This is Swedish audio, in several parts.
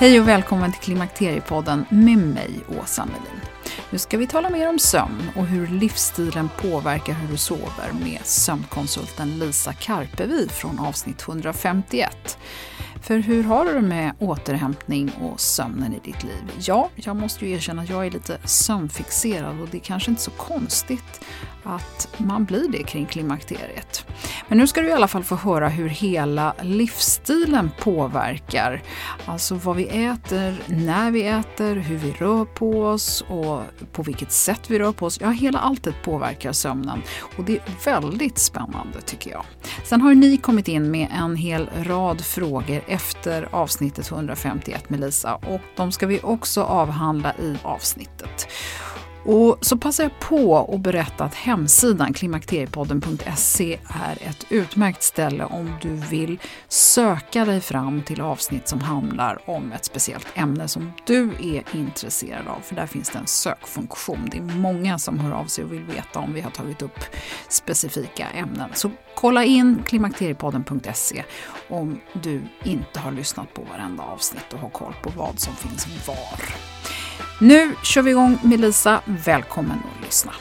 Hej och välkommen till Klimakteriepodden med mig, Åsa Melin. Nu ska vi tala mer om sömn och hur livsstilen påverkar hur du sover med sömnkonsulten Lisa Karpevi från avsnitt 151. För hur har du det med återhämtning och sömnen i ditt liv? Ja, jag måste ju erkänna att jag är lite sömnfixerad och det är kanske inte så konstigt att man blir det kring klimakteriet. Men nu ska du i alla fall få höra hur hela livsstilen påverkar. Alltså vad vi äter, när vi äter, hur vi rör på oss och på vilket sätt vi rör på oss. Ja, hela alltet påverkar sömnen och det är väldigt spännande tycker jag. Sen har ni kommit in med en hel rad frågor efter avsnittet 151 med Lisa och de ska vi också avhandla i avsnittet. Och så passar jag på att berätta att hemsidan klimakteriepodden.se är ett utmärkt ställe om du vill söka dig fram till avsnitt som handlar om ett speciellt ämne som du är intresserad av. För där finns det en sökfunktion. Det är många som hör av sig och vill veta om vi har tagit upp specifika ämnen. Så kolla in klimakteriepodden.se om du inte har lyssnat på varenda avsnitt och har koll på vad som finns var. Nu kör vi igång med Lisa. Välkommen att lyssna.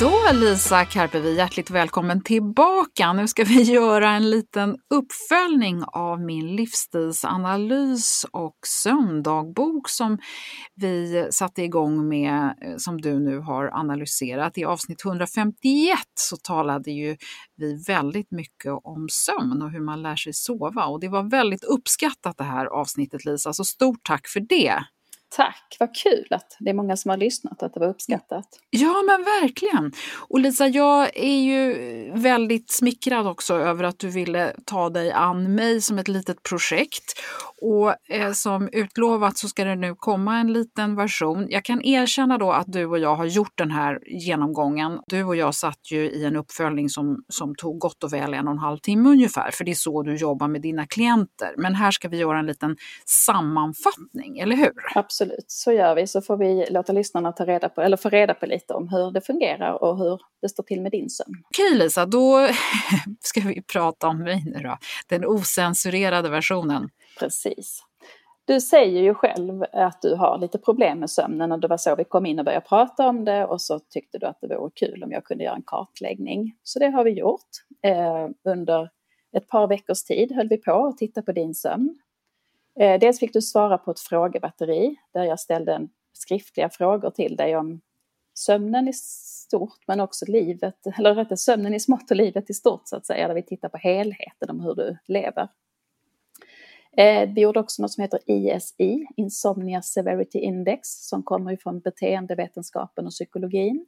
Då Lisa Karpevi, hjärtligt välkommen tillbaka. Nu ska vi göra en liten uppföljning av min livsstilsanalys och sömndagbok som vi satte igång med, eh, som du nu har analyserat. I avsnitt 151 så talade ju vi väldigt mycket om sömn och hur man lär sig sova och det var väldigt uppskattat det här avsnittet Lisa, så stort tack för det. Tack, vad kul att det är många som har lyssnat och att det var uppskattat. Ja men verkligen. Och Lisa, jag är ju väldigt smickrad också över att du ville ta dig an mig som ett litet projekt. Och eh, som utlovat så ska det nu komma en liten version. Jag kan erkänna då att du och jag har gjort den här genomgången. Du och jag satt ju i en uppföljning som, som tog gott och väl en och en halv timme ungefär, för det är så du jobbar med dina klienter. Men här ska vi göra en liten sammanfattning, eller hur? Absolut, så gör vi. Så får vi låta lyssnarna ta reda på, eller få reda på lite om hur det fungerar och hur det står till med din sömn. Okej Lisa, då ska vi prata om mig nu då. Den osensurerade versionen. Precis. Du säger ju själv att du har lite problem med sömnen och det var så vi kom in och började prata om det och så tyckte du att det vore kul om jag kunde göra en kartläggning. Så det har vi gjort. Eh, under ett par veckors tid höll vi på att titta på din sömn. Eh, dels fick du svara på ett frågebatteri där jag ställde en skriftliga frågor till dig om sömnen i stort men också livet, eller rättare sömnen i smått och livet i stort så att säga, där vi tittar på helheten om hur du lever. Eh, vi gjorde också något som heter ISI, Insomnia Severity Index, som kommer ifrån beteendevetenskapen och psykologin.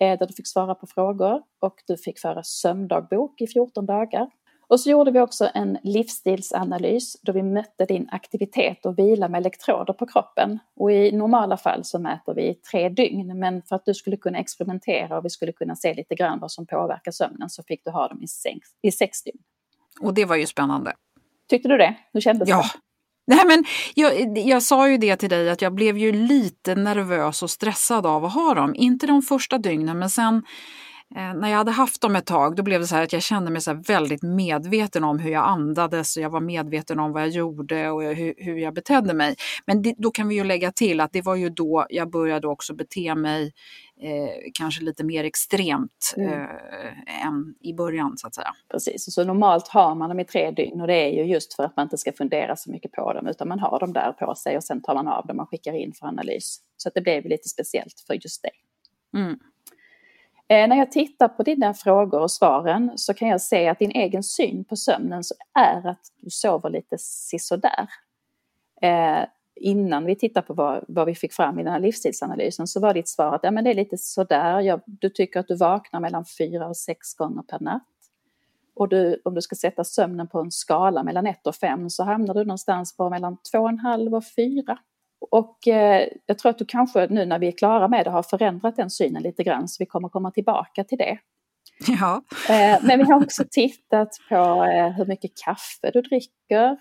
Eh, där du fick svara på frågor och du fick föra sömndagbok i 14 dagar. Och så gjorde vi också en livsstilsanalys då vi mötte din aktivitet och vila med elektroder på kroppen. Och i normala fall så mäter vi tre dygn, men för att du skulle kunna experimentera och vi skulle kunna se lite grann vad som påverkar sömnen så fick du ha dem i sex, i sex dygn. Och det var ju spännande. Tyckte du det? Hur kändes ja. det? Nej, men jag, jag sa ju det till dig att jag blev ju lite nervös och stressad av att ha dem. Inte de första dygnen men sen när jag hade haft dem ett tag då blev det så här att jag kände mig så väldigt medveten om hur jag andades och jag var medveten om vad jag gjorde och hur, hur jag betedde mig. Men det, då kan vi ju lägga till att det var ju då jag började också bete mig eh, kanske lite mer extremt mm. eh, än i början så att säga. Precis, så normalt har man dem i tre dygn och det är ju just för att man inte ska fundera så mycket på dem utan man har dem där på sig och sen tar man av dem och skickar in för analys. Så att det blev lite speciellt för just dig. Mm. Eh, när jag tittar på dina frågor och svaren så kan jag se att din egen syn på sömnen så är att du sover lite sisådär. Eh, innan vi tittar på vad, vad, vi fick fram i den här livsstilsanalysen så var ditt svar att ja, men det är lite sådär, jag, du tycker att du vaknar mellan fyra och sex gånger per natt. Och du, om du ska sätta sömnen på en skala mellan ett och fem så hamnar du någonstans på mellan två och en halv och fyra. Och eh, jag tror att du kanske nu när vi är klara med det har förändrat den synen lite grann så vi kommer komma tillbaka till det. Ja. Eh, men vi har också tittat på eh, hur mycket kaffe du dricker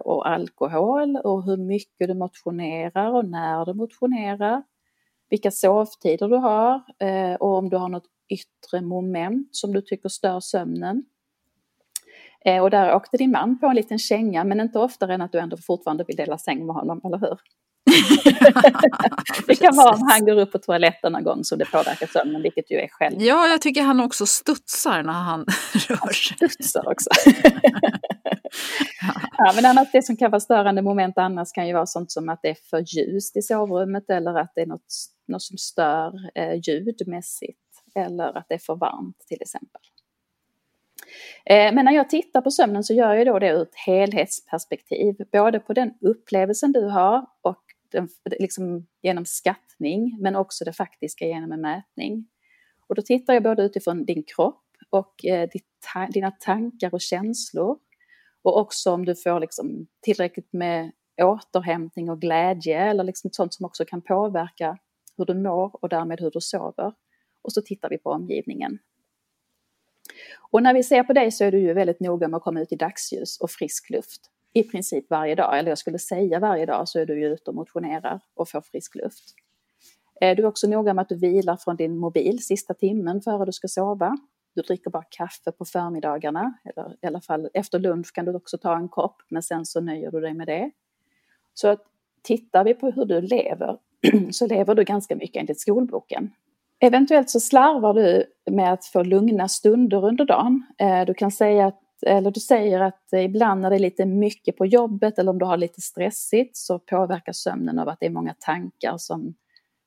och alkohol och hur mycket du motionerar och när du motionerar. Vilka sovtider du har och om du har något yttre moment som du tycker stör sömnen. Och där åkte din man på en liten känga men inte oftare än att du ändå fortfarande vill dela säng med honom, eller hur? det kan vara om han går upp på toaletten någon gång så det påverkar sömnen, vilket ju är själv. Ja, jag tycker han också studsar när han rör sig. Studsar också. ja, men annars det som kan vara störande moment annars kan ju vara sånt som att det är för ljust i sovrummet eller att det är något, något som stör eh, ljudmässigt eller att det är för varmt till exempel. Eh, men när jag tittar på sömnen så gör jag då det ur ett helhetsperspektiv, både på den upplevelsen du har och den, liksom genom skattning, men också det faktiska genom en mätning. Och då tittar jag både utifrån din kropp och eh, dina tankar och känslor. Och också om du får liksom tillräckligt med återhämtning och glädje eller liksom sånt som också kan påverka hur du mår och därmed hur du sover. Och så tittar vi på omgivningen. Och när vi ser på dig så är du ju väldigt noga med att komma ut i dagsljus och frisk luft i princip varje dag, eller jag skulle säga varje dag, så är du ju ute och motionerar och får frisk luft. Eh, du är också noga med att du vilar från din mobil sista timmen före du ska sova. Du dricker bara kaffe på förmiddagarna, eller i alla fall efter lunch kan du också ta en kopp, men sen så nöjer du dig med det. Så att tittar vi på hur du lever, så lever du ganska mycket enligt skolboken. Eventuellt så slarvar du med att få lugna stunder under dagen. Eh, du kan säga att eller du säger att ibland när det är lite mycket på jobbet eller om du har lite stressigt så påverkar sömnen av att det är många tankar som,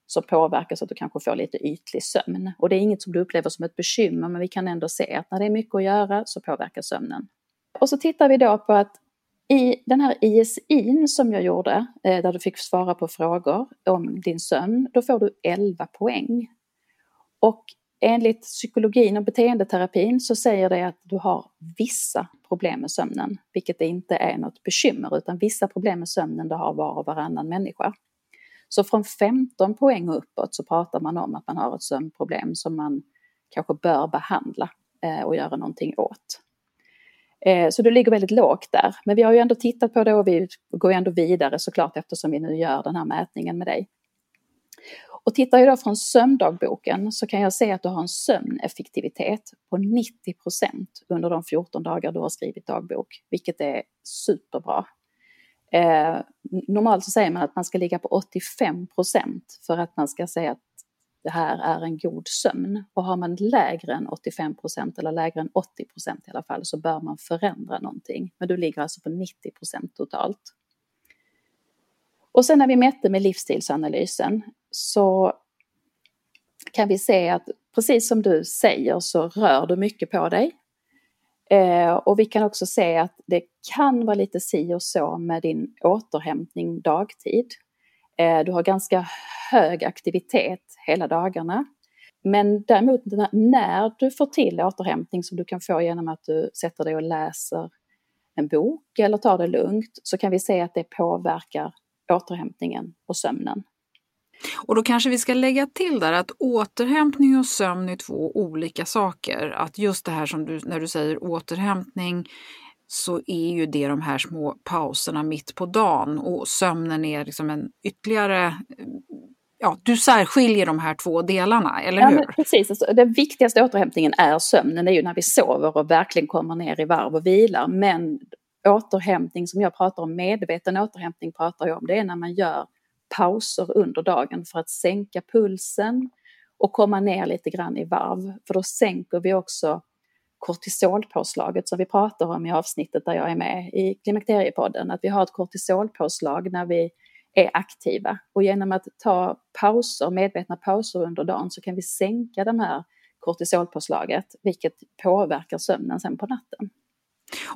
som påverkar så att du kanske får lite ytlig sömn. Och det är inget som du upplever som ett bekymmer men vi kan ändå se att när det är mycket att göra så påverkar sömnen. Och så tittar vi då på att i den här ISIn som jag gjorde, eh, där du fick svara på frågor om din sömn, då får du 11 poäng. Och enligt psykologin och beteendeterapin så säger det att du har vissa problem med sömnen, vilket inte är något bekymmer, utan vissa problem med sömnen det har var och varannan människa. Så från 15 poäng och uppåt så pratar man om att man har ett sömnproblem som man kanske bör behandla eh, och göra någonting åt. Eh, så du ligger väldigt lågt där. Men vi har ju ändå tittat på det och vi går ju ändå vidare såklart eftersom vi nu gör den här mätningen med dig. Och tittar jag då från sömndagboken så kan jag se att du har en sömneffektivitet på 90% under de 14 dagar du har skrivit dagbok, vilket är superbra. Eh, normalt så säger man att man ska ligga på 85% för att man ska säga att det här är en god sömn. Och har man lägre än 85% eller lägre än 80 i alla fall så bör man förändra någonting. Men du ligger alltså på 90% totalt. Och sen när vi mätte med livsstilsanalysen så kan vi se att precis som du säger så rör du mycket på dig. Eh, och vi kan också se att det kan vara lite si och så med din återhämtning dagtid. Eh, du har ganska hög aktivitet hela dagarna. Men däremot när du får till återhämtning som du kan få genom att du sätter dig och läser en bok eller tar det lugnt så kan vi se att det påverkar återhämtningen och sömnen. Och då kanske vi ska lägga till där att återhämtning och sömn är två olika saker. Att just det här som du, när du säger återhämtning så är ju det de här små pauserna mitt på dagen och sömnen är liksom en ytterligare Ja, du särskiljer de här två delarna, eller ja, hur? precis, alltså, den viktigaste återhämtningen är sömnen, det är ju när vi sover och verkligen kommer ner i varv och vilar. Men återhämtning som jag pratar om, medveten återhämtning pratar jag om, det är när man gör pauser under dagen för att sänka pulsen och komma ner lite grann i varv. För då sänker vi också kortisolpåslaget som vi pratar om i avsnittet där jag är med i Klimakteriepodden. Att vi har ett kortisolpåslag när vi är aktiva. Och genom att ta pauser, medvetna pauser under dagen så kan vi sänka det här kortisolpåslaget vilket påverkar sömnen sen på natten.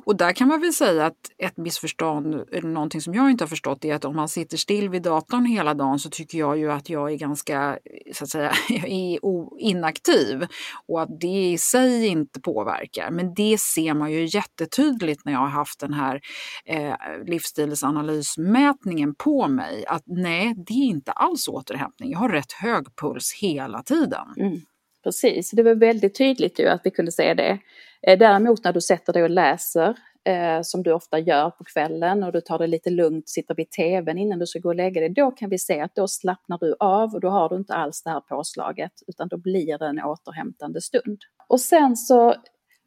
Och där kan man väl säga att ett missförstånd, eller någonting som jag inte har förstått, är att om man sitter still vid datorn hela dagen så tycker jag ju att jag är ganska så att säga, inaktiv och att det i sig inte påverkar. Men det ser man ju jättetydligt när jag har haft den här eh, livsstilsanalysmätningen på mig. Att nej, det är inte alls återhämtning. Jag har rätt hög puls hela tiden. Mm. Precis, det var väldigt tydligt ju att vi kunde se det. Eh, däremot när du sätter dig och läser, eh, som du ofta gör på kvällen och du tar det lite lugnt, sitter vid tvn innan du ska gå och lägga dig, då kan vi se att då slappnar du av och då har du inte alls det här påslaget utan då blir det en återhämtande stund. Och sen så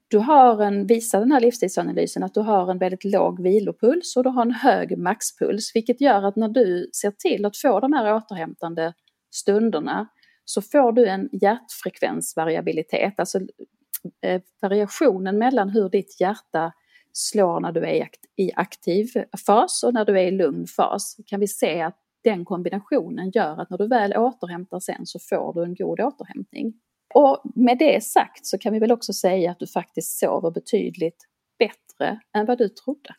du har en, visar den här livsstilsanalysen att du har en väldigt låg vilopuls och du har en hög maxpuls, vilket gör att när du ser till att få de här återhämtande stunderna så får du en hjärtfrekvensvariabilitet, alltså Eh, variationen mellan hur ditt hjärta slår när du är i aktiv fas och när du är i lugn fas. Kan vi se att den kombinationen gör att när du väl återhämtar sen så får du en god återhämtning. Och med det sagt så kan vi väl också säga att du faktiskt sover betydligt bättre än vad du trodde.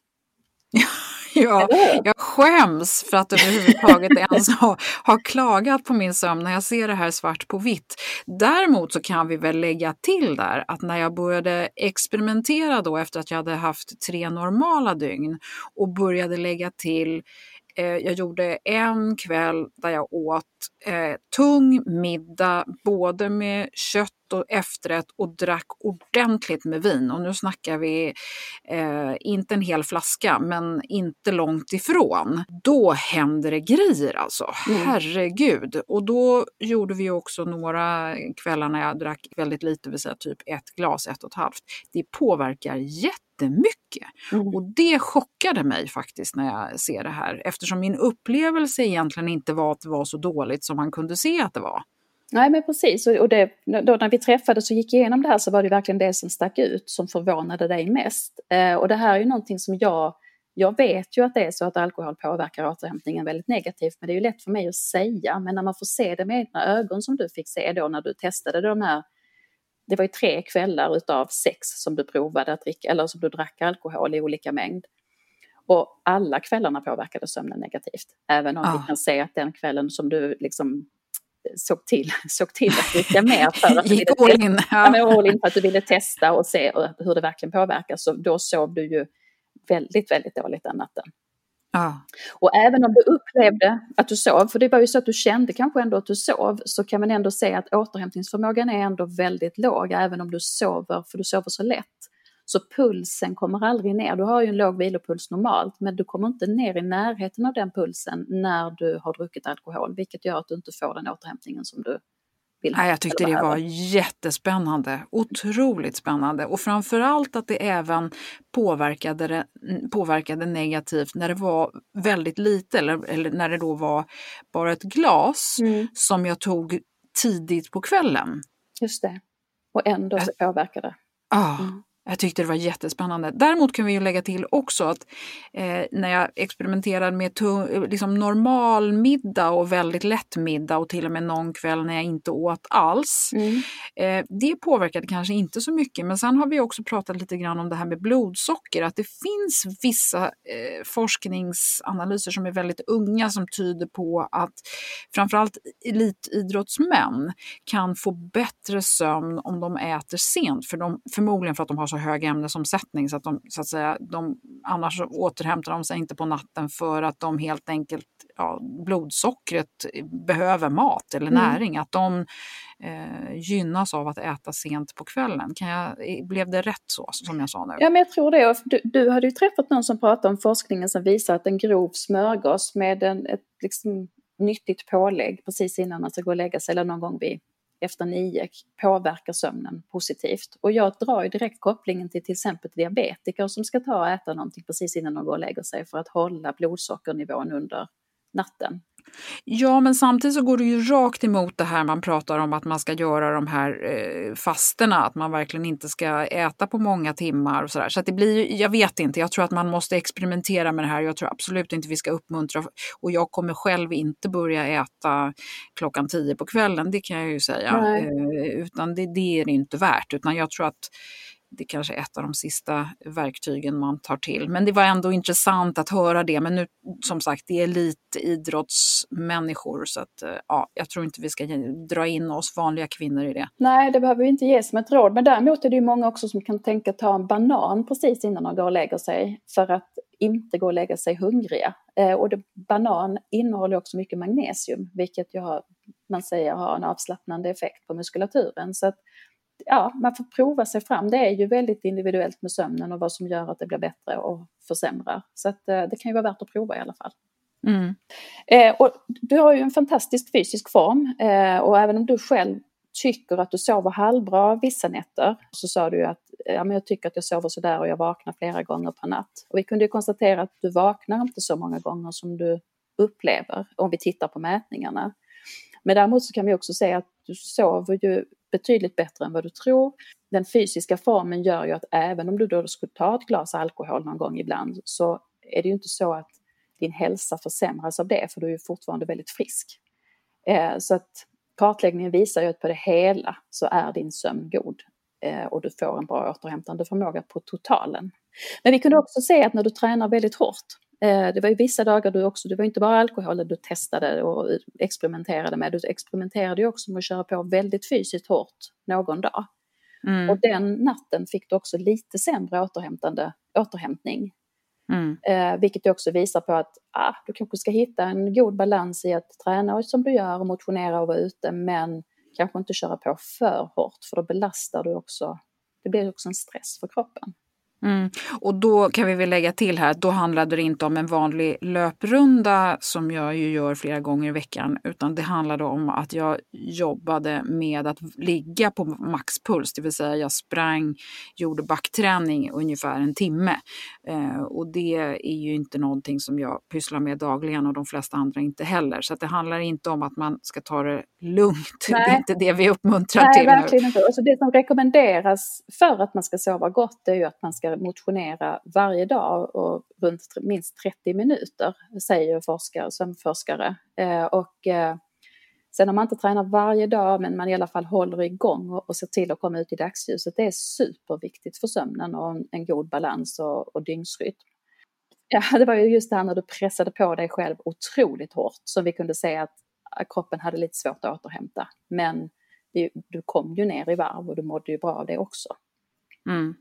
Ja, jag skäms för att överhuvudtaget ens ha, ha klagat på min sömn när jag ser det här svart på vitt. Däremot så kan vi väl lägga till där att när jag började experimentera då efter att jag hade haft tre normala dygn och började lägga till eh, jag gjorde en kväll där jag åt eh, tung middag både med kött och efterrätt och drack ordentligt med vin. Och nu snackar vi eh, inte en hel flaska, men inte långt ifrån. Då händer det grejer alltså. Mm. Herregud! Och då gjorde vi också några kvällar när jag drack väldigt lite, vill säga typ ett glas, ett och ett halvt. Det påverkar jättemycket. Mm. Och det chockade mig faktiskt när jag ser det här eftersom min upplevelse egentligen inte var att det var så dåligt som man kunde se att det var. Nej men precis, och det, då när vi träffades och gick igenom det här så var det verkligen det som stack ut som förvånade dig mest. Eh, och det här är ju någonting som jag, jag vet ju att det är så att alkohol påverkar återhämtningen väldigt negativt men det är ju lätt för mig att säga men när man får se det med egna ögon som du fick se då när du testade de här det var ju tre kvällar utav sex som du provade att dricka, eller som du drack alkohol i olika mängd. Och alla kvällarna påverkade sömnen negativt. Även om ah. vi kan se att den kvällen som du liksom såg till, såg till att dricka mer för att, Gick all in. Ja. Ja, all in för att du ville testa och se hur det verkligen påverkar. Så då sov du ju väldigt, väldigt dåligt den natten. Ah. Och även om du upplevde att du sov, för det var ju så att du kände kanske ändå att du sov, så kan man ändå se att återhämtningsförmågan är ändå väldigt låg, även om du sover, för du sover så lätt. Så pulsen kommer aldrig ner. Du har ju en låg vilopuls normalt, men du kommer inte ner i närheten av den pulsen när du har druckit alkohol, vilket gör att du inte får den återhämtning som du vill. Nej, jag tyckte det var jättespännande, otroligt spännande och framförallt att det även påverkade, påverkade negativt när det var väldigt lite eller, eller när det då var bara ett glas mm. som jag tog tidigt på kvällen. Just det, och ändå så påverkade det. Ja. Mm. Jag tyckte det var jättespännande. Däremot kan vi ju lägga till också att eh, när jag experimenterade med liksom normal middag och väldigt lätt middag och till och med någon kväll när jag inte åt alls. Mm. Eh, det påverkade kanske inte så mycket men sen har vi också pratat lite grann om det här med blodsocker. Att det finns vissa eh, forskningsanalyser som är väldigt unga som tyder på att framförallt elitidrottsmän kan få bättre sömn om de äter sent. För de, förmodligen för att de har så hög ämnesomsättning så att de, så att säga, de, annars återhämtar de sig inte på natten för att de helt enkelt, ja, blodsockret behöver mat eller mm. näring. Att de eh, gynnas av att äta sent på kvällen. Kan jag, blev det rätt så som jag sa nu? Ja, men jag tror det. Du, du hade ju träffat någon som pratade om forskningen som visar att en grov smörgås med en, ett liksom, nyttigt pålägg precis innan man ska gå och lägga sig eller någon gång vid efter nio påverkar sömnen positivt. Och jag drar ju direkt kopplingen till till exempel diabetiker som ska ta och äta någonting precis innan de går och lägger sig för att hålla blodsockernivån under natten. Ja, men samtidigt så går det ju rakt emot det här man pratar om att man ska göra de här eh, fasterna, att man verkligen inte ska äta på många timmar och sådär. Så att det blir, jag vet inte, jag tror att man måste experimentera med det här. Jag tror absolut inte vi ska uppmuntra och jag kommer själv inte börja äta klockan tio på kvällen, det kan jag ju säga. Eh, utan det, det är det inte värt, utan jag tror att det kanske är ett av de sista verktygen man tar till. Men det var ändå intressant att höra det. Men nu, som sagt, det är elitidrottsmänniskor så att, eh, ja, jag tror inte vi ska dra in oss vanliga kvinnor i det. Nej, det behöver vi inte ge som ett råd. Men däremot är det ju många också som kan tänka ta en banan precis innan de går och lägger sig för att inte gå och lägga sig hungriga. Eh, och det, banan innehåller också mycket magnesium, vilket ju har, man säger har en avslappnande effekt på muskulaturen. Så att ja, man får prova sig fram. Det är ju väldigt individuellt med sömnen och vad som gör att det blir bättre och försämrar. Så att, eh, det kan ju vara värt att prova i alla fall. Mm. Eh, och du har ju en fantastisk fysisk form eh, och även om du själv tycker att du sover halvbra vissa nätter så sa du ju att ja, men jag tycker att jag sover sådär och jag vaknar flera gånger per natt. Och vi kunde ju konstatera att du vaknar inte så många gånger som du upplever om vi tittar på mätningarna. Men däremot så kan vi också se att du sover ju betydligt bättre än vad du tror. Den fysiska formen gör ju att även om du då skulle ta ett glas alkohol någon gång ibland så är det ju inte så att din hälsa försämras av det för du är ju fortfarande väldigt frisk. Eh, så att kartläggningen visar ju att på det hela så är din sömn god eh, och du får en bra återhämtande förmåga på totalen. Men vi kunde också se att när du tränar väldigt hårt Eh, det var ju vissa dagar du också, det var inte bara alkohol du testade och experimenterade med, du experimenterade ju också med att köra på väldigt fysiskt hårt någon dag. Mm. Och den natten fick du också lite sämre återhämtande, återhämtning. Mm. Eh, vilket också visar på att ah, du kanske ska hitta en god balans i att träna som du gör och motionera och vara ute men kanske inte köra på för hårt för då belastar du också, det blir också en stress för kroppen. Mm. Och då kan vi väl lägga till här att då handlade det inte om en vanlig löprunda som jag ju gör flera gånger i veckan, utan det handlade om att jag jobbade med att ligga på maxpuls, det vill säga jag sprang, gjorde backträning ungefär en timme. Eh, och det är ju inte någonting som jag pysslar med dagligen och de flesta andra inte heller. Så det handlar inte om att man ska ta det lugnt, Nej. det är inte det vi uppmuntrar Nej, till. Nej, verkligen inte. Alltså det som rekommenderas för att man ska sova gott är ju att man ska motionera varje dag och runt minst 30 minuter, säger forskare, sömnforskare. Eh, och eh, sen om man inte tränar varje dag men man i alla fall håller igång och, ser till att komma ut i dagsljuset, det är superviktigt för sömnen och en, en god balans och, och dygnsrytm. Ja, det var ju just det här när du pressade på dig själv otroligt hårt som vi kunde se att kroppen hade lite svårt att återhämta. Men du kom ju ner i varv och du mådde ju bra av det också. Mm.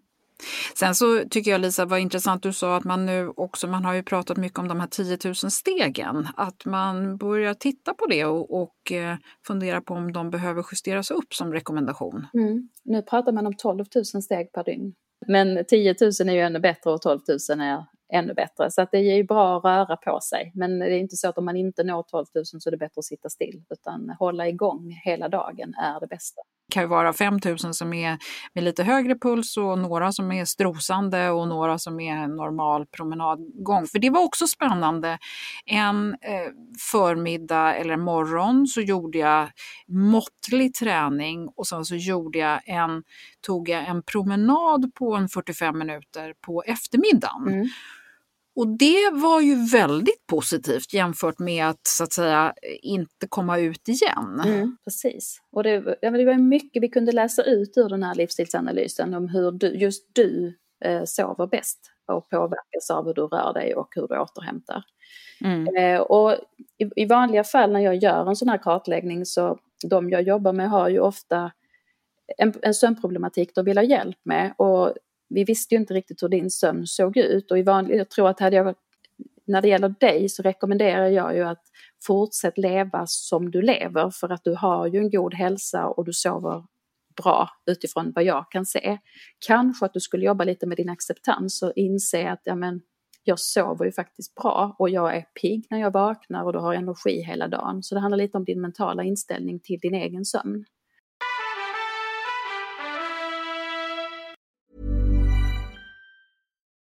Sen så tycker jag Lisa vad intressant, du sa att man nu också, man har ju pratat mycket om de här 10 000 stegen, att man börjar titta på det och, och eh, fundera på om de behöver justeras upp som rekommendation. Mm. Nu pratar man om 12 000 steg per dygn. Men 10 000 är ju ännu bättre och 12 000 är ännu bättre. Så att det är ju bra att röra på sig. Men det är inte så att om man inte når 12 000 så är det bättre att sitta still. Utan hålla igång hela dagen är det bästa kan ju vara 5000 som är med lite högre puls och några som är strosande och några som är normal promenadgång. För det var också spännande. En eh, förmiddag eller morgon så gjorde jag måttlig träning och sen så gjorde jag en, tog jag en promenad på en 45 minuter på eftermiddagen. Mm. Och det var ju väldigt positivt jämfört med att så att säga inte komma ut igen. Mm, precis. Och det, det var mycket vi kunde läsa ut ur den här livsstilsanalysen om hur du, just du eh, sover bäst och påverkas av hur du rör dig och hur du återhämtar. Mm. Eh, och i, i, vanliga fall när jag gör en sån här kartläggning så de jag jobbar med har ju ofta en, en sömnproblematik de vill ha hjälp med och vi visste ju inte riktigt hur din sömn såg ut och i vanlig, jag tror att hade jag, när det gäller dig så rekommenderar jag ju att fortsätt leva som du lever för att du har ju en god hälsa och du sover bra utifrån vad jag kan se. Kanske att du skulle jobba lite med din acceptans och inse att ja, men, jag sover ju faktiskt bra och jag är pigg när jag vaknar och du har energi hela dagen. Så det handlar lite om din mentala inställning till din egen sömn.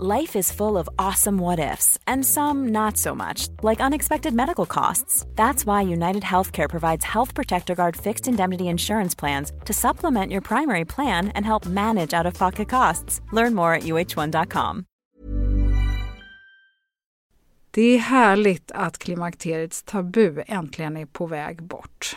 Life is full of awesome what ifs, and some not so much, like unexpected medical costs. That's why United Healthcare provides Health Protector Guard fixed indemnity insurance plans to supplement your primary plan and help manage out of pocket costs. Learn more at uh1.com. Det är härligt att klimakteriets tabu äntligen är på väg bort.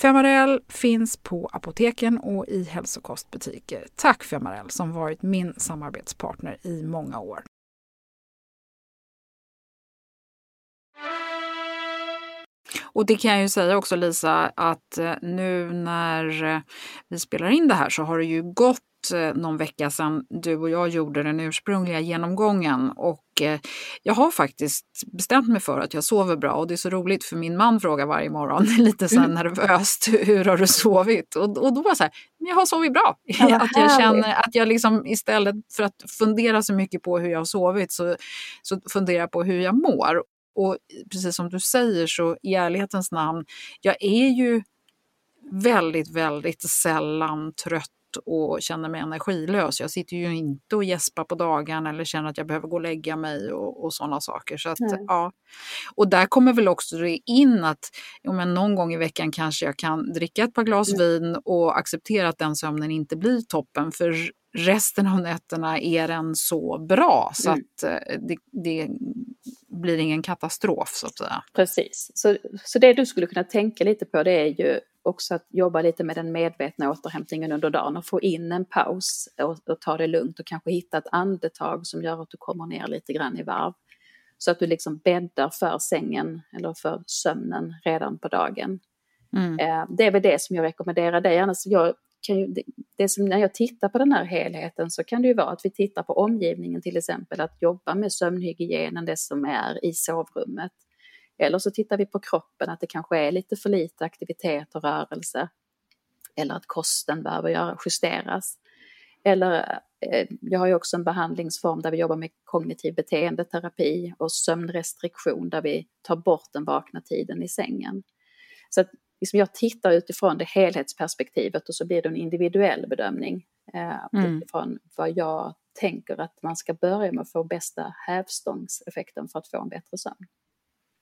Femarel finns på apoteken och i hälsokostbutiker. Tack Femarel som varit min samarbetspartner i många år. Och det kan jag ju säga också Lisa att eh, nu när eh, vi spelar in det här så har det ju gått eh, någon vecka sedan du och jag gjorde den ursprungliga genomgången och jag har faktiskt bestämt mig för att jag sover bra och det är så roligt för min man frågar varje morgon lite så mm. nervöst hur har du sovit? Och, och då var jag så här, jag har sovit bra. Ja, att jag känner att jag liksom istället för att fundera så mycket på hur jag har sovit så, så funderar jag på hur jag mår. Och precis som du säger så i ärlighetens namn, jag är ju väldigt, väldigt sällan trött och känner mig energilös. Jag sitter ju inte och gäspar på dagen eller känner att jag behöver gå och lägga mig och, och sådana saker. Så att, ja. Och där kommer väl också det in att ja, men någon gång i veckan kanske jag kan dricka ett par glas mm. vin och acceptera att den sömnen inte blir toppen. För resten av nätterna är den så bra så mm. att eh, det, det, blir ingen katastrof så att säga. Precis, så, så det du skulle kunna tänka lite på det är ju också att jobba lite med den medvetna återhämtningen under dagen och få in en paus och, och ta det lugnt och kanske hitta ett andetag som gör att du kommer ner lite grann i varv. Så att du liksom bäddar för sängen eller för sömnen redan på dagen. Mm. Eh, det är väl det som jag rekommenderar dig. Annars jag kan ju, det, det som när jag tittar på den här helheten så kan det ju vara att vi tittar på omgivningen till exempel, att jobba med sömnhygienen, det som är i sovrummet. Eller så tittar vi på kroppen, att det kanske är lite för lite aktivitet och rörelse. eller att kosten behöver justeras. Eller eh, jag har ju också en behandlingsform där vi jobbar med kognitiv beteendeterapi och sömnrestriktion där vi tar bort den vakna tiden i sängen. Så att liksom jag tittar utifrån det helhetsperspektivet och så blir det en individuell bedömning eh, mm. utifrån vad jag tänker att man ska börja med att få bästa hävstångseffekten för att få en bättre sömn.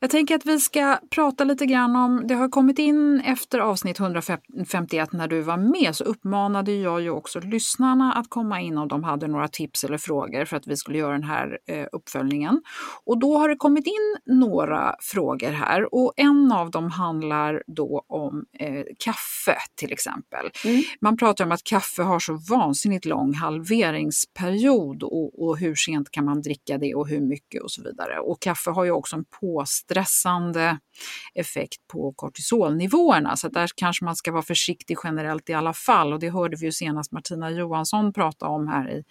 Jag tänker att vi ska prata lite grann om, det har kommit in efter avsnitt 151 när du var med så uppmanade jag ju också lyssnarna att komma in om de hade några tips eller frågor för att vi skulle göra den här eh, uppföljningen. Och då har det kommit in några frågor här och en av dem handlar då om eh, kaffe till exempel. Mm. Man pratar om att kaffe har så vansinnigt lång halveringsperiod och, och hur sent kan man dricka det och hur mycket och så vidare. Och kaffe har ju också en påstressande effekt på kortisolnivåerna. Så där kanske man ska vara försiktig generellt i alla fall. Och det hörde vi ju senast Martina Johansson prata om här i,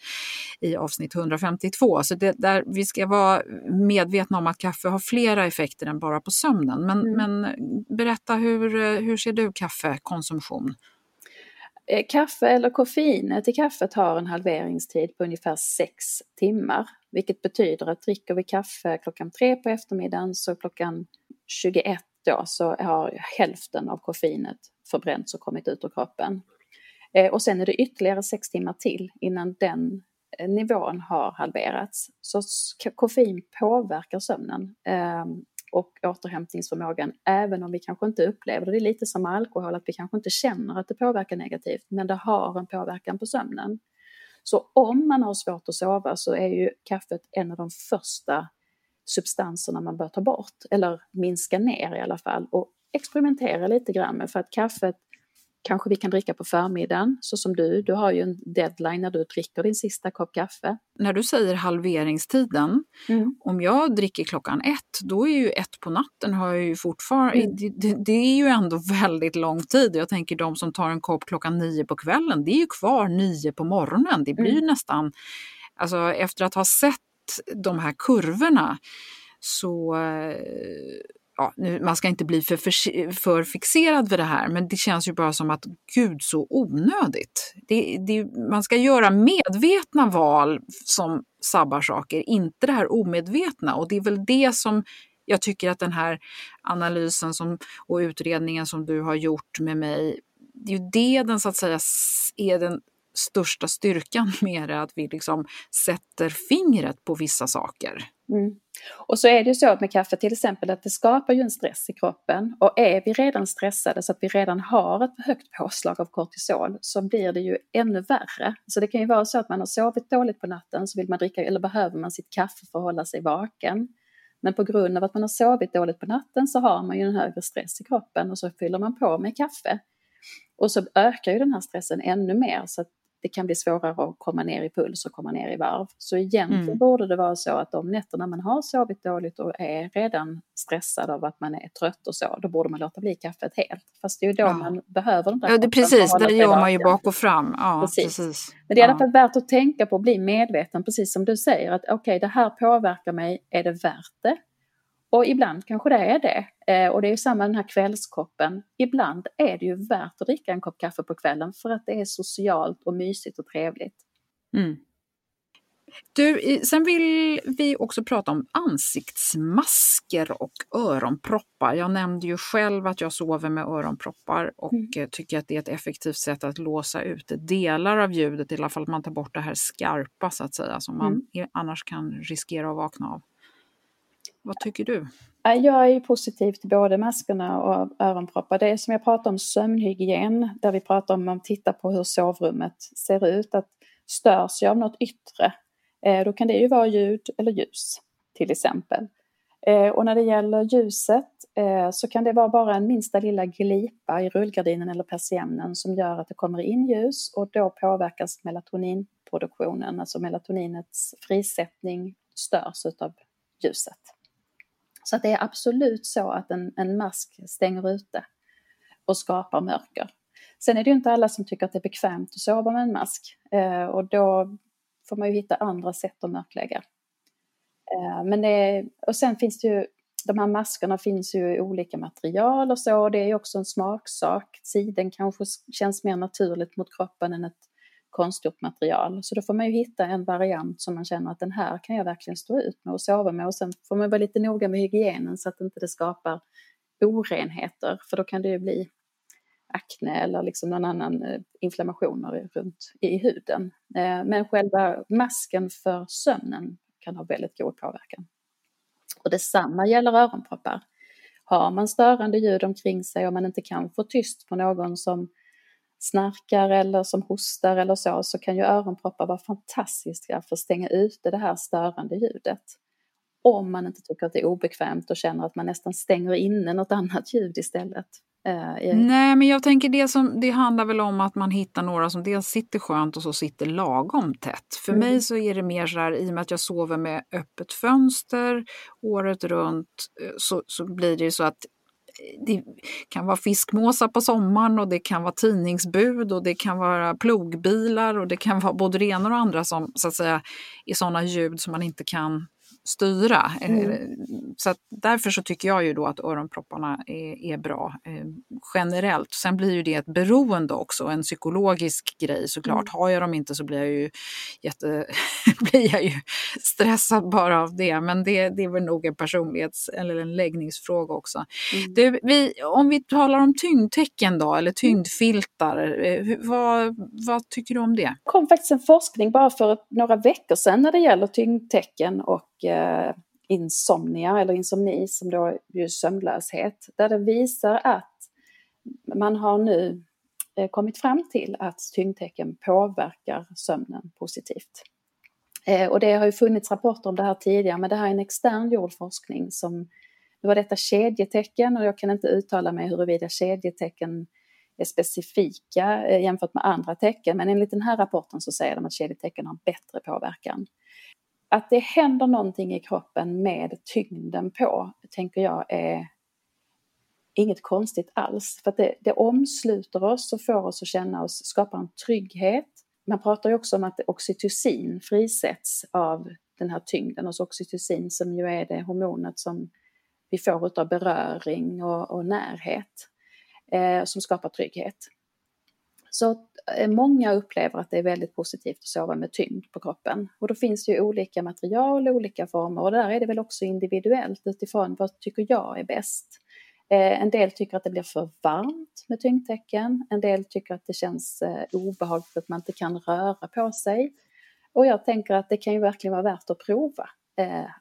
i avsnitt 152. Så det, där vi ska vara medvetna om att kaffe har flera effekter än bara på sömnen. Men, mm. men berätta, hur, hur ser du kaffekonsumtion? Eh, kaffe eller koffeinet i kaffet har en halveringstid på ungefär 6 timmar. Vilket betyder att dricker vi kaffe klockan tre på eftermiddagen så klockan 21 då så har hälften av koffeinet förbränts och kommit ut ur kroppen. Eh, och sen är det ytterligare sex timmar till innan den eh, nivån har halverats. Så koffein påverkar sömnen ehm, och återhämtningsförmågan även om vi kanske inte upplever det. Det är lite som alkohol, att vi kanske inte känner att det påverkar negativt men det har en påverkan på sömnen. Så om man har svårt att sova så är ju kaffet en av de första substanserna man bör ta bort eller minska ner i alla fall och experimentera lite grann med för att kaffet kanske vi kan dricka på förmiddagen, så som du. Du har ju en deadline när du dricker din sista kopp kaffe. När du säger halveringstiden, mm. om jag dricker klockan ett, då är ju ett på natten har jag ju fortfarande, mm. det, det, är ju ändå väldigt lång tid. Jag tänker de som tar en kopp klockan nio på kvällen, det är ju kvar nio på morgonen. Det blir mm. nästan, alltså efter att ha sett de här kurvorna så eh, ja, nu, man ska inte bli för, för, för, fixerad vid det här, men det känns ju bara som att gud så onödigt. Det, det, man ska göra medvetna val som sabbar saker, inte det här omedvetna. Och det är väl det som jag tycker att den här analysen som, och utredningen som du har gjort med mig, det är ju det den så att säga är den största styrkan med det, att vi liksom sätter fingret på vissa saker. Mm. Och så är det ju så med kaffe till exempel att det skapar ju en stress i kroppen och är vi redan stressade så att vi redan har ett högt påslag av kortisol så blir det ju ännu värre. Så det kan ju vara så att man har sovit dåligt på natten så vill man dricka eller behöver man sitt kaffe för att hålla sig vaken. Men på grund av att man har sovit dåligt på natten så har man ju en högre stress i kroppen och så fyller man på med kaffe. Och så ökar ju den här stressen ännu mer så att det kan bli svårare att komma ner i puls och komma ner i varv. Så egentligen mm. borde det vara så att de nätterna man har sovit dåligt och är redan stressad av att man är trött och så, då borde man låta bli kaffet helt. Fast det är ju då ja. man behöver den där Ja, det, precis, där gör man ju bak och fram. Ja, precis. precis. Men det är i alla fall värt att tänka på och bli medveten, precis som du säger, att okej, okay, det här påverkar mig, är det värt det? Och ibland kanske det är det. Eh, och det är samma den här kvällskoppen. Ibland är det ju värt att dricka en kopp kaffe på kvällen för att det är socialt och mysigt och trevligt. Mm. Du, sen vill vi också prata om ansiktsmasker och öronproppar. Jag nämnde ju själv att jag sover med öronproppar och mm. tycker att det är ett effektivt sätt att låsa ut delar av ljudet, i alla fall att man tar bort det här skarpa så att säga, som man mm. annars kan riskera att vakna av. Vad tycker du? Jag är positiv till både maskerna och öronproppar. Det är som jag pratade om sömnhygien, där vi pratar om att titta på hur sovrummet ser ut. Att störs jag av något yttre, eh, då kan det ju vara ljud eller ljus till exempel. Eh, och när det gäller ljuset eh, så kan det vara bara en minsta lilla glipa i rullgardinen eller persiennen som gör att det kommer in ljus och då påverkas melatoninproduktionen, alltså melatoninets frisättning störs utav ljuset. Så att det är absolut så att en, en mask stänger ute och skapar mörker. Sen är det ju inte alla som tycker att det är bekvämt att sova med en mask eh, och då får man ju hitta andra sätt att mörklägga. Eh, men det, och sen finns det ju de här maskerna finns ju i olika material och så. Och det är också en smaksak. Siden kanske känns mer naturligt mot kroppen än ett konstgjort material. Så då får man ju hitta en variant som man känner att den här kan jag verkligen stå ut med och sova med. Och sen får man vara lite noga med hygienen så att inte det skapar orenheter. För då kan det ju bli akne eller liksom någon annan eh, inflammationer runt i huden. Eh, men själva masken för sömnen kan ha väldigt god påverkan. Och detsamma gäller öronproppar. Har man störande ljud omkring sig och man inte kan få tyst på någon som snarkar eller som hostar eller så, så kan ju öronproppar vara fantastiska för att stänga ute det här störande ljudet. Om man inte tycker att det är obekvämt och känner att man nästan stänger inne något annat ljud istället. Uh, Nej, men jag tänker det, som, det handlar väl om att man hittar några som dels sitter skönt och så sitter lagom tätt. För mm. mig så är det mer så här, i och med att jag sover med öppet fönster året runt, eh, så, så blir det så att eh, det kan vara fiskmåsar på sommaren och det kan vara tidningsbud och det kan vara plogbilar och det kan vara både det ena och andra som så att säga är sådana ljud som man inte kan styra. Mm. Eh, så därför så tycker jag ju då att öronpropparna är, är bra eh, generellt. Sen blir ju det ett beroende också, en psykologisk grej såklart. Mm. Har jag dem inte så blir jag ju, jätte, blir jag ju stressad bara av det. Men det, det är väl nog en personlighets eller en läggningsfråga också. Mm. Du, vi, om vi talar om tyngdtecken då, eller mm. tyngdfiltar, eh, vad, vad tycker du om det? Det kom faktiskt en forskning bara för några veckor sedan när det gäller tyngdtecken och eh, insomnia eller insomni som då är sömnlöshet där det visar att man har nu eh, kommit fram till att tyngdtecken påverkar sömnen positivt. Eh, och det har ju funnits rapporter om det här tidigare men det här är en extern gjord forskning som nu var detta kedjetecken och jag kan inte uttala mig huruvida kedjetecken är specifika eh, jämfört med andra tecken men enligt den här rapporten så säger de att kedjetecken har bättre påverkan att det händer någonting i kroppen med tyngden på, tänker jag är inget konstigt alls. För att det, det omsluter oss och får oss att känna oss, skapar en trygghet. Man pratar ju också om att oxytocin frisätts av den här tyngden, och oxytocin som ju är det hormonet som vi får av beröring och, och närhet, eh, som skapar trygghet. Så eh, många upplever att det är väldigt positivt att sova med tyngd på kroppen. Och då finns det ju olika material, olika former och där är det väl också individuellt utifrån vad tycker jag är bäst. Eh, en del tycker att det blir för varmt med tyngdtecken, en del tycker att det känns eh, obehagligt att man inte kan röra på sig. Och jag tänker att det kan ju verkligen vara värt att prova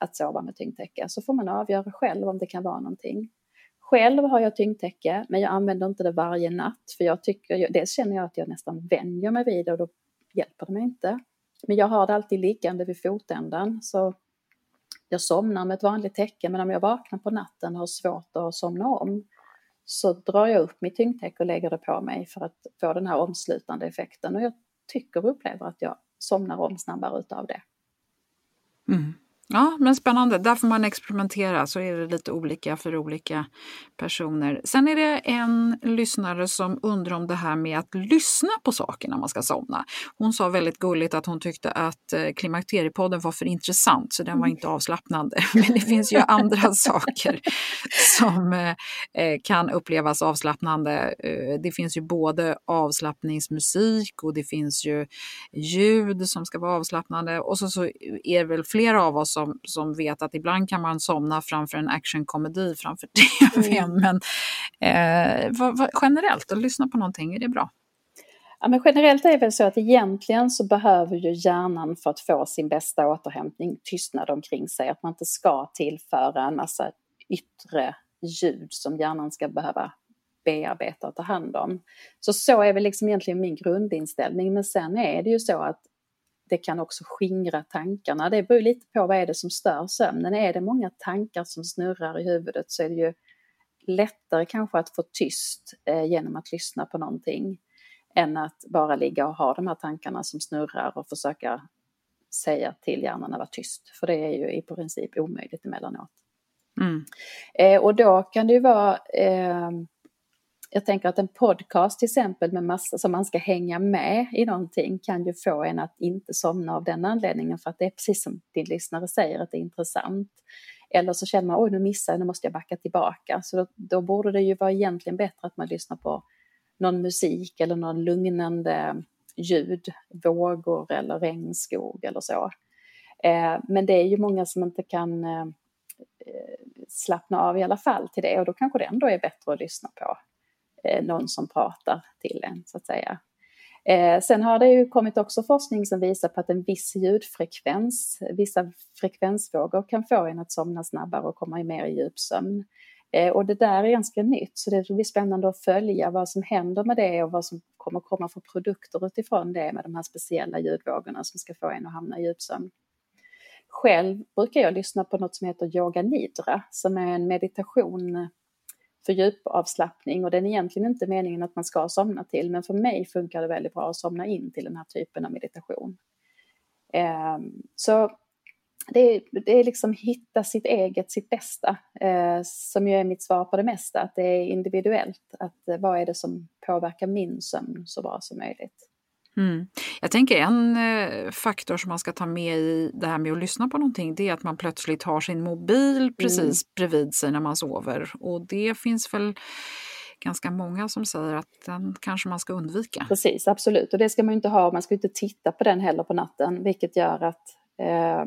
att sova med tyngdtäcke, så får man avgöra själv om det kan vara någonting. Själv har jag tyngdtäcke, men jag använder inte det varje natt för jag tycker, dels känner jag att jag nästan vänjer mig vid det och då hjälper det mig inte. Men jag har det alltid liggande vid fotändan så jag somnar med ett vanligt täcke men om jag vaknar på natten och har svårt att somna om så drar jag upp mitt tyngdtäcke och lägger det på mig för att få den här omslutande effekten och jag tycker och upplever att jag somnar om snabbare utav det. Mm. Ja, men spännande. Där får man experimentera, så är det lite olika för olika personer. Sen är det en lyssnare som undrar om det här med att lyssna på saker när man ska somna. Hon sa väldigt gulligt att hon tyckte att eh, Klimakteriepodden var för intressant, så den var inte avslappnande. Men det finns ju andra saker som eh, eh, kan upplevas avslappnande. Det finns ju både avslappningsmusik och det finns ju ljud som ska vara avslappnande. Och så, så är det väl flera av oss som, som vet att ibland kan man somna framför en actionkomedi framför tv. Mm. Men eh, vad, vad, generellt, att lyssna på någonting, är det bra? Ja, men generellt är det väl så att egentligen så behöver ju hjärnan för att få sin bästa återhämtning tystnad omkring sig. Att man inte ska tillföra en massa yttre ljud som hjärnan ska behöva bearbeta och ta hand om. Så så är väl liksom egentligen min grundinställning. Men sen är det ju så att det kan också skingra tankarna. Det beror lite på vad är det som stör sömnen. Är det många tankar som snurrar i huvudet så är det ju lättare kanske att få tyst eh, genom att lyssna på någonting än att bara ligga och ha de här tankarna som snurrar och försöka säga till hjärnan att vara tyst. För det är ju i princip omöjligt emellanåt. Mm. Eh, och då kan det ju vara eh, jag tänker att en podcast till exempel med massa som man ska hänga med i någonting kan ju få en att inte somna av den anledningen för att det är precis som din lyssnare säger att det är intressant. Eller så känner man, oj nu missar jag, nu måste jag backa tillbaka. Så då, då borde det ju vara egentligen bättre att man lyssnar på någon musik eller någon lugnande ljud, vågor eller regnskog eller så. Eh, men det är ju många som inte kan eh, eh slappna av i alla fall till det och då kanske det ändå är bättre att lyssna på Eh, någon som pratar till en så att säga. Eh, sen har det ju kommit också forskning som visar på att en viss ljudfrekvens, vissa frekvensvågor kan få en att somna snabbare och komma mer i djupsömn. Eh, och det där är ganska nytt, så det blir spännande att följa vad som händer med det och vad som kommer komma för produkter utifrån det med de här speciella ljudvågorna som ska få en att hamna i djupsömn. Själv brukar jag lyssna på något som heter yoga nidra som är en meditation för djupavslappning och den är egentligen inte meningen att man ska somna till men för mig funkar det väldigt bra att somna in till den här typen av meditation. Eh, så det är, det är liksom hitta sitt eget, sitt bästa, eh, som ju är mitt svar på det mesta, att det är individuellt, att eh, vad är det som påverkar min sömn så bra som möjligt. Mm. Jag tänker en eh, faktor som man ska ta med i det här med att lyssna på någonting, det är att man plötsligt har sin mobil mm. precis mm. bredvid sig när man sover. Och det finns väl ganska många som säger att den kanske man ska undvika. Precis, absolut. Och det ska man inte ha, man ska inte titta på den heller på natten, vilket gör att eh,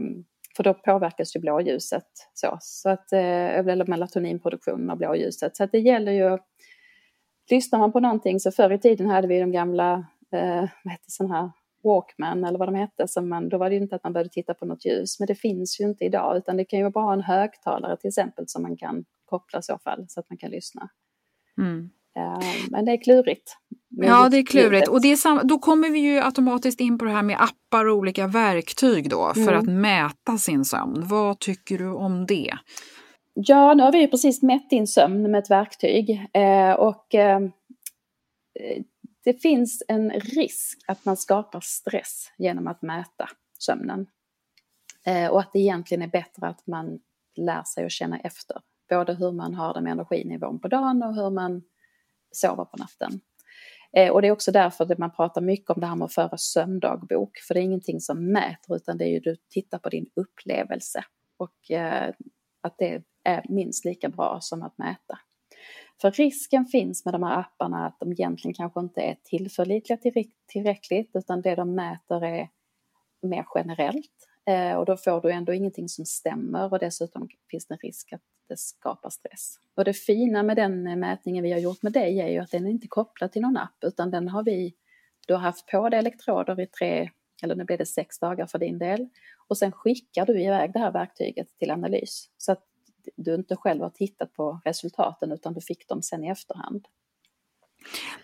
för då påverkas ju blåljuset. Så, så att, eh, eller melatoninproduktionen av blåljuset. Så att det gäller ju, lyssnar man på någonting så förr i tiden hade vi de gamla eh, vad heter sån här Walkman eller vad de hette, som man, då var det ju inte att man började titta på något ljus, men det finns ju inte idag, utan det kan ju vara bara en högtalare till exempel som man kan koppla i så fall, så att man kan lyssna. Mm. Uh, men det är klurigt. Ja, det är klurigt. Och det är då kommer vi ju automatiskt in på det här med appar och olika verktyg då för mm. att mäta sin sömn. Vad tycker du om det? Ja, nu har vi ju precis mätt din sömn med ett verktyg eh, och eh, det finns en risk att man skapar stress genom att mäta sömnen. Eh, och att det egentligen är bättre att man lär sig att känna efter. Både hur man har det med energinivån på dagen och hur man sover på natten. Eh, och det är också därför man pratar mycket om det här med att föra sömndagbok. För det är ingenting som mäter utan det är ju du tittar på din upplevelse. Och eh, att det är minst lika bra som att mäta. För risken finns med de här apparna att de egentligen kanske inte är tillförlitliga tillräckligt utan det de mäter är mer generellt eh, och då får du ändå ingenting som stämmer och dessutom finns det en risk att det skapar stress. Och det fina med den eh, mätningen vi har gjort med dig är ju att den är inte kopplad till någon app utan den har vi, du har haft på dig elektroder i tre, eller nu blir det sex dagar för din del och sen skickar du iväg det här verktyget till analys. Så att du inte själv har tittat på resultaten utan du fick dem sen i efterhand.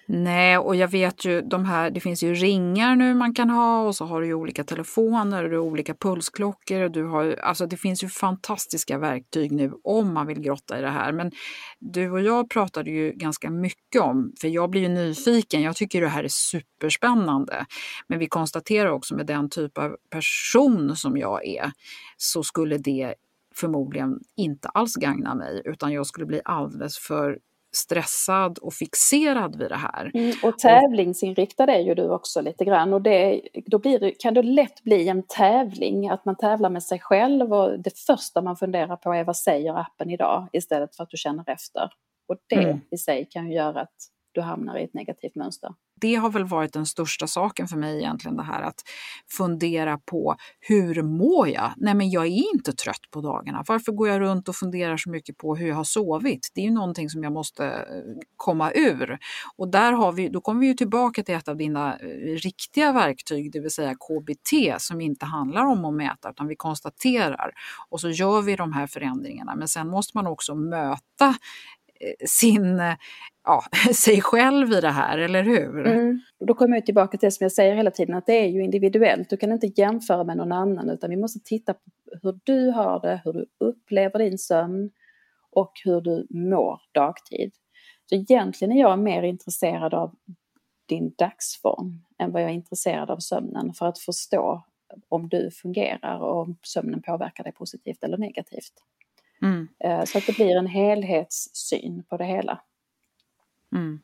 Nej, och jag vet ju de här, det finns ju ringar nu man kan ha och så har du ju olika telefoner och du har olika pulsklockor och du har alltså det finns ju fantastiska verktyg nu om man vill grotta i det här. Men du och jag pratade ju ganska mycket om, för jag blir ju nyfiken, jag tycker det här är superspännande. Men vi konstaterar också med den typ av person som jag är så skulle det förmodligen inte alls gagna mig utan jag skulle bli alldeles för stressad och fixerad vid det här. Mm, och tävlingsinriktad är ju du också lite grann och det, då blir, kan det lätt bli en tävling, att man tävlar med sig själv och det första man funderar på är vad säger appen idag istället för att du känner efter. Och det mm. i sig kan ju göra att du hamnar i ett negativt mönster. Det har väl varit den största saken för mig egentligen det här att fundera på hur mår jag? Nej men jag är inte trött på dagarna. Varför går jag runt och funderar så mycket på hur jag har sovit? Det är ju någonting som jag måste eh, komma ur. Och där har vi, då kommer vi ju tillbaka till ett av dina eh, riktiga verktyg, det vill säga KBT som inte handlar om att mäta utan vi konstaterar och så gör vi de här förändringarna. Men sen måste man också möta sin, ja, sig själv i det här, eller hur? Mm. Då kommer jag tillbaka till det som jag säger hela tiden, att det är ju individuellt. Du kan inte jämföra med någon annan, utan vi måste titta på hur du har det, hur du upplever din sömn och hur du mår dagtid. Så egentligen är jag mer intresserad av din dagsform än vad jag är intresserad av sömnen för att förstå om du fungerar och om sömnen påverkar dig positivt eller negativt. Mm. Eh, så att det blir en helhetssyn på det hela. Mm.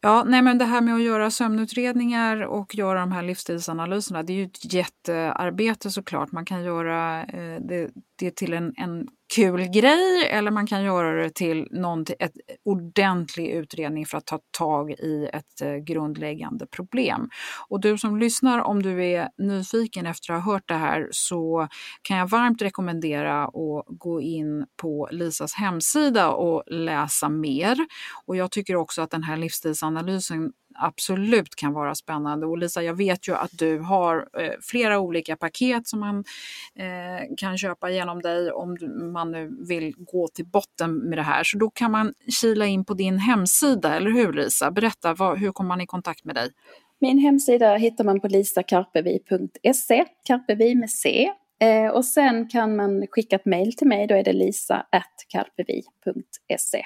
Ja, nej men det här med att göra sömnutredningar och göra de här livsstilsanalyserna, det är ju ett jättearbete såklart. Man kan göra eh, det, det till en, en kul grej eller man kan göra det till någon, ett ordentlig utredning för att ta tag i ett eh, grundläggande problem. Och du som lyssnar, om du är nyfiken efter att ha hört det här så kan jag varmt rekommendera att gå in på Lisas hemsida och läsa mer. Och jag tycker också att den här livsstilsanalysen absolut kan vara spännande. Och Lisa, jag vet ju att du har eh, flera olika paket som man eh, kan köpa genom dig om man nu vill gå till botten med det här. Så då kan man kila in på din hemsida, eller hur Lisa? Berätta, vad, hur kommer man i kontakt med dig? Min hemsida hittar man på lisakarpevi.se, karpevi med C. Eh, och sen kan man skicka ett mejl till mig, då är det lisa.karpevi.se.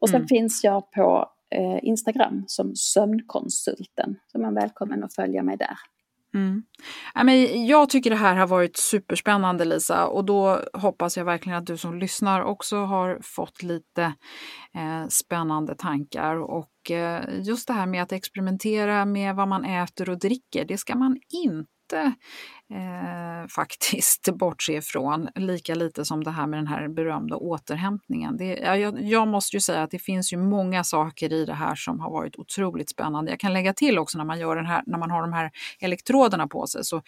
Och sen mm. finns jag på Eh, Instagram som sömnkonsulten. Så man är välkommen att följa mig där. Mm. jag tycker det här har varit superspännande Lisa och då hoppas jag verkligen att du som lyssnar också har fått lite eh, spännande tankar och eh, just det här med att experimentera med vad man äter och dricker, det ska man inte eh, faktiskt bortse ifrån. Lika lite som det här med den här berömda återhämtningen. Det, jag, jag, måste ju säga att det finns ju många saker i det här som har varit otroligt spännande. Jag kan lägga till också när man, gör den här, när man har de här elektroderna på sig så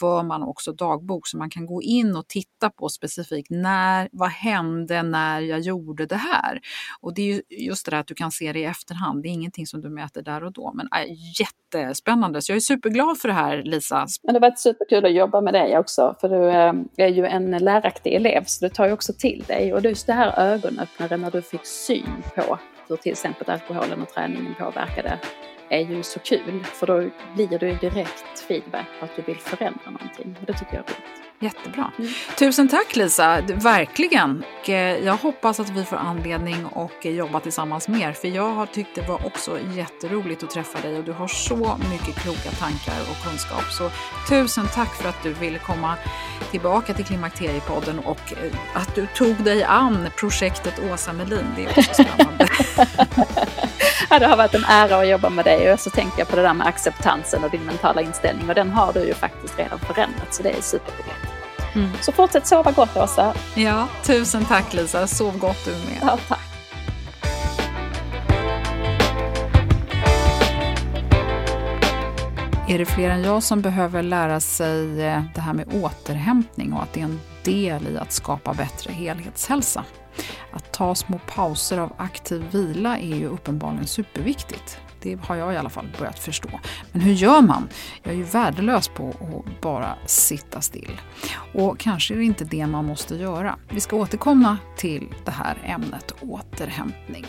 för man också dagbok så man kan gå in och titta på specifikt när, vad hände när jag gjorde det här? Och det är ju just det där att du kan se det i efterhand. Det är ingenting som du mäter där och då. Men äh, jättespännande. Så jag är superglad för det här Lisa. Men det har varit superkul kul att jobba med dig också för du ehm, är ju en läraktig elev så du tar ju också till dig. Och just det här ögonöppnare när du fick syn på hur till exempel alkoholen och träningen påverkade är ju så kul för då blir det ju direkt feedback på att du vill förändra någonting. Och det tycker jag är roligt. Jättebra. Mm. Tusen tack Lisa, verkligen. Eh, jag hoppas att vi får anledning att jobba tillsammans mer för jag har tyckt det var också jätteroligt att träffa dig och du har så mycket kloka tankar och kunskap. Så tusen tack för att du ville komma tillbaka till Klimakteriepodden och eh, att du tog dig an projektet Åsa Melin. Det är också spännande. ja, det har varit en ära att jobba med dig och så tänker jag på det där med acceptansen och din mentala inställning och den har du ju faktiskt redan förändrat så det är superroligt. Mm. Så fortsätt sova gott Åsa. Ja, tusen tack Lisa. Sov gott du med. Ja, tack. Är det fler än jag som behöver lära sig eh, det här med återhämtning och att det är en del i att skapa bättre helhetshälsa? Att ta små pauser av aktiv vila är ju uppenbarligen superviktigt. Det har jag i alla fall börjat förstå. Men hur gör man? Jag är ju värdelös på att bara sitta still. Och kanske är det inte det man måste göra. Vi ska återkomma till det här ämnet återhämtning.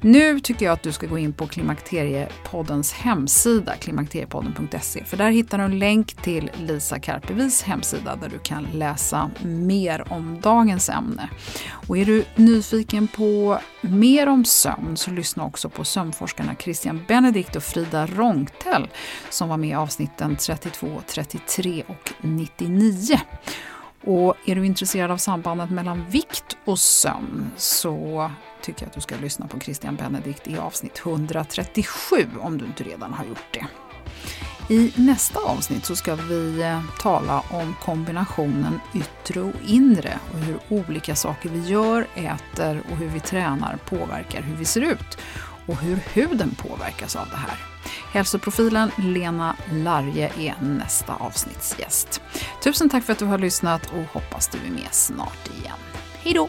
Nu tycker jag att du ska gå in på Klimakteriepoddens hemsida, klimakteriepodden.se, för där hittar du en länk till Lisa Karpevis hemsida där du kan läsa mer om dagens ämne. Och är du nyfiken på mer om sömn så lyssna också på sömnforskarna Christian Benedikt och Frida Rångtell som var med i avsnitten 32, 33 och 99. Och är du intresserad av sambandet mellan vikt och sömn så tycker jag att du ska lyssna på Christian Benedikt i avsnitt 137 om du inte redan har gjort det. I nästa avsnitt så ska vi eh, tala om kombinationen yttre och inre och hur olika saker vi gör, äter och hur vi tränar påverkar hur vi ser ut och hur huden påverkas av det här. Hälsoprofilen Lena Larje är nästa avsnittsgäst. Tusen tack för att du har lyssnat och hoppas du är med snart igen. Hej då!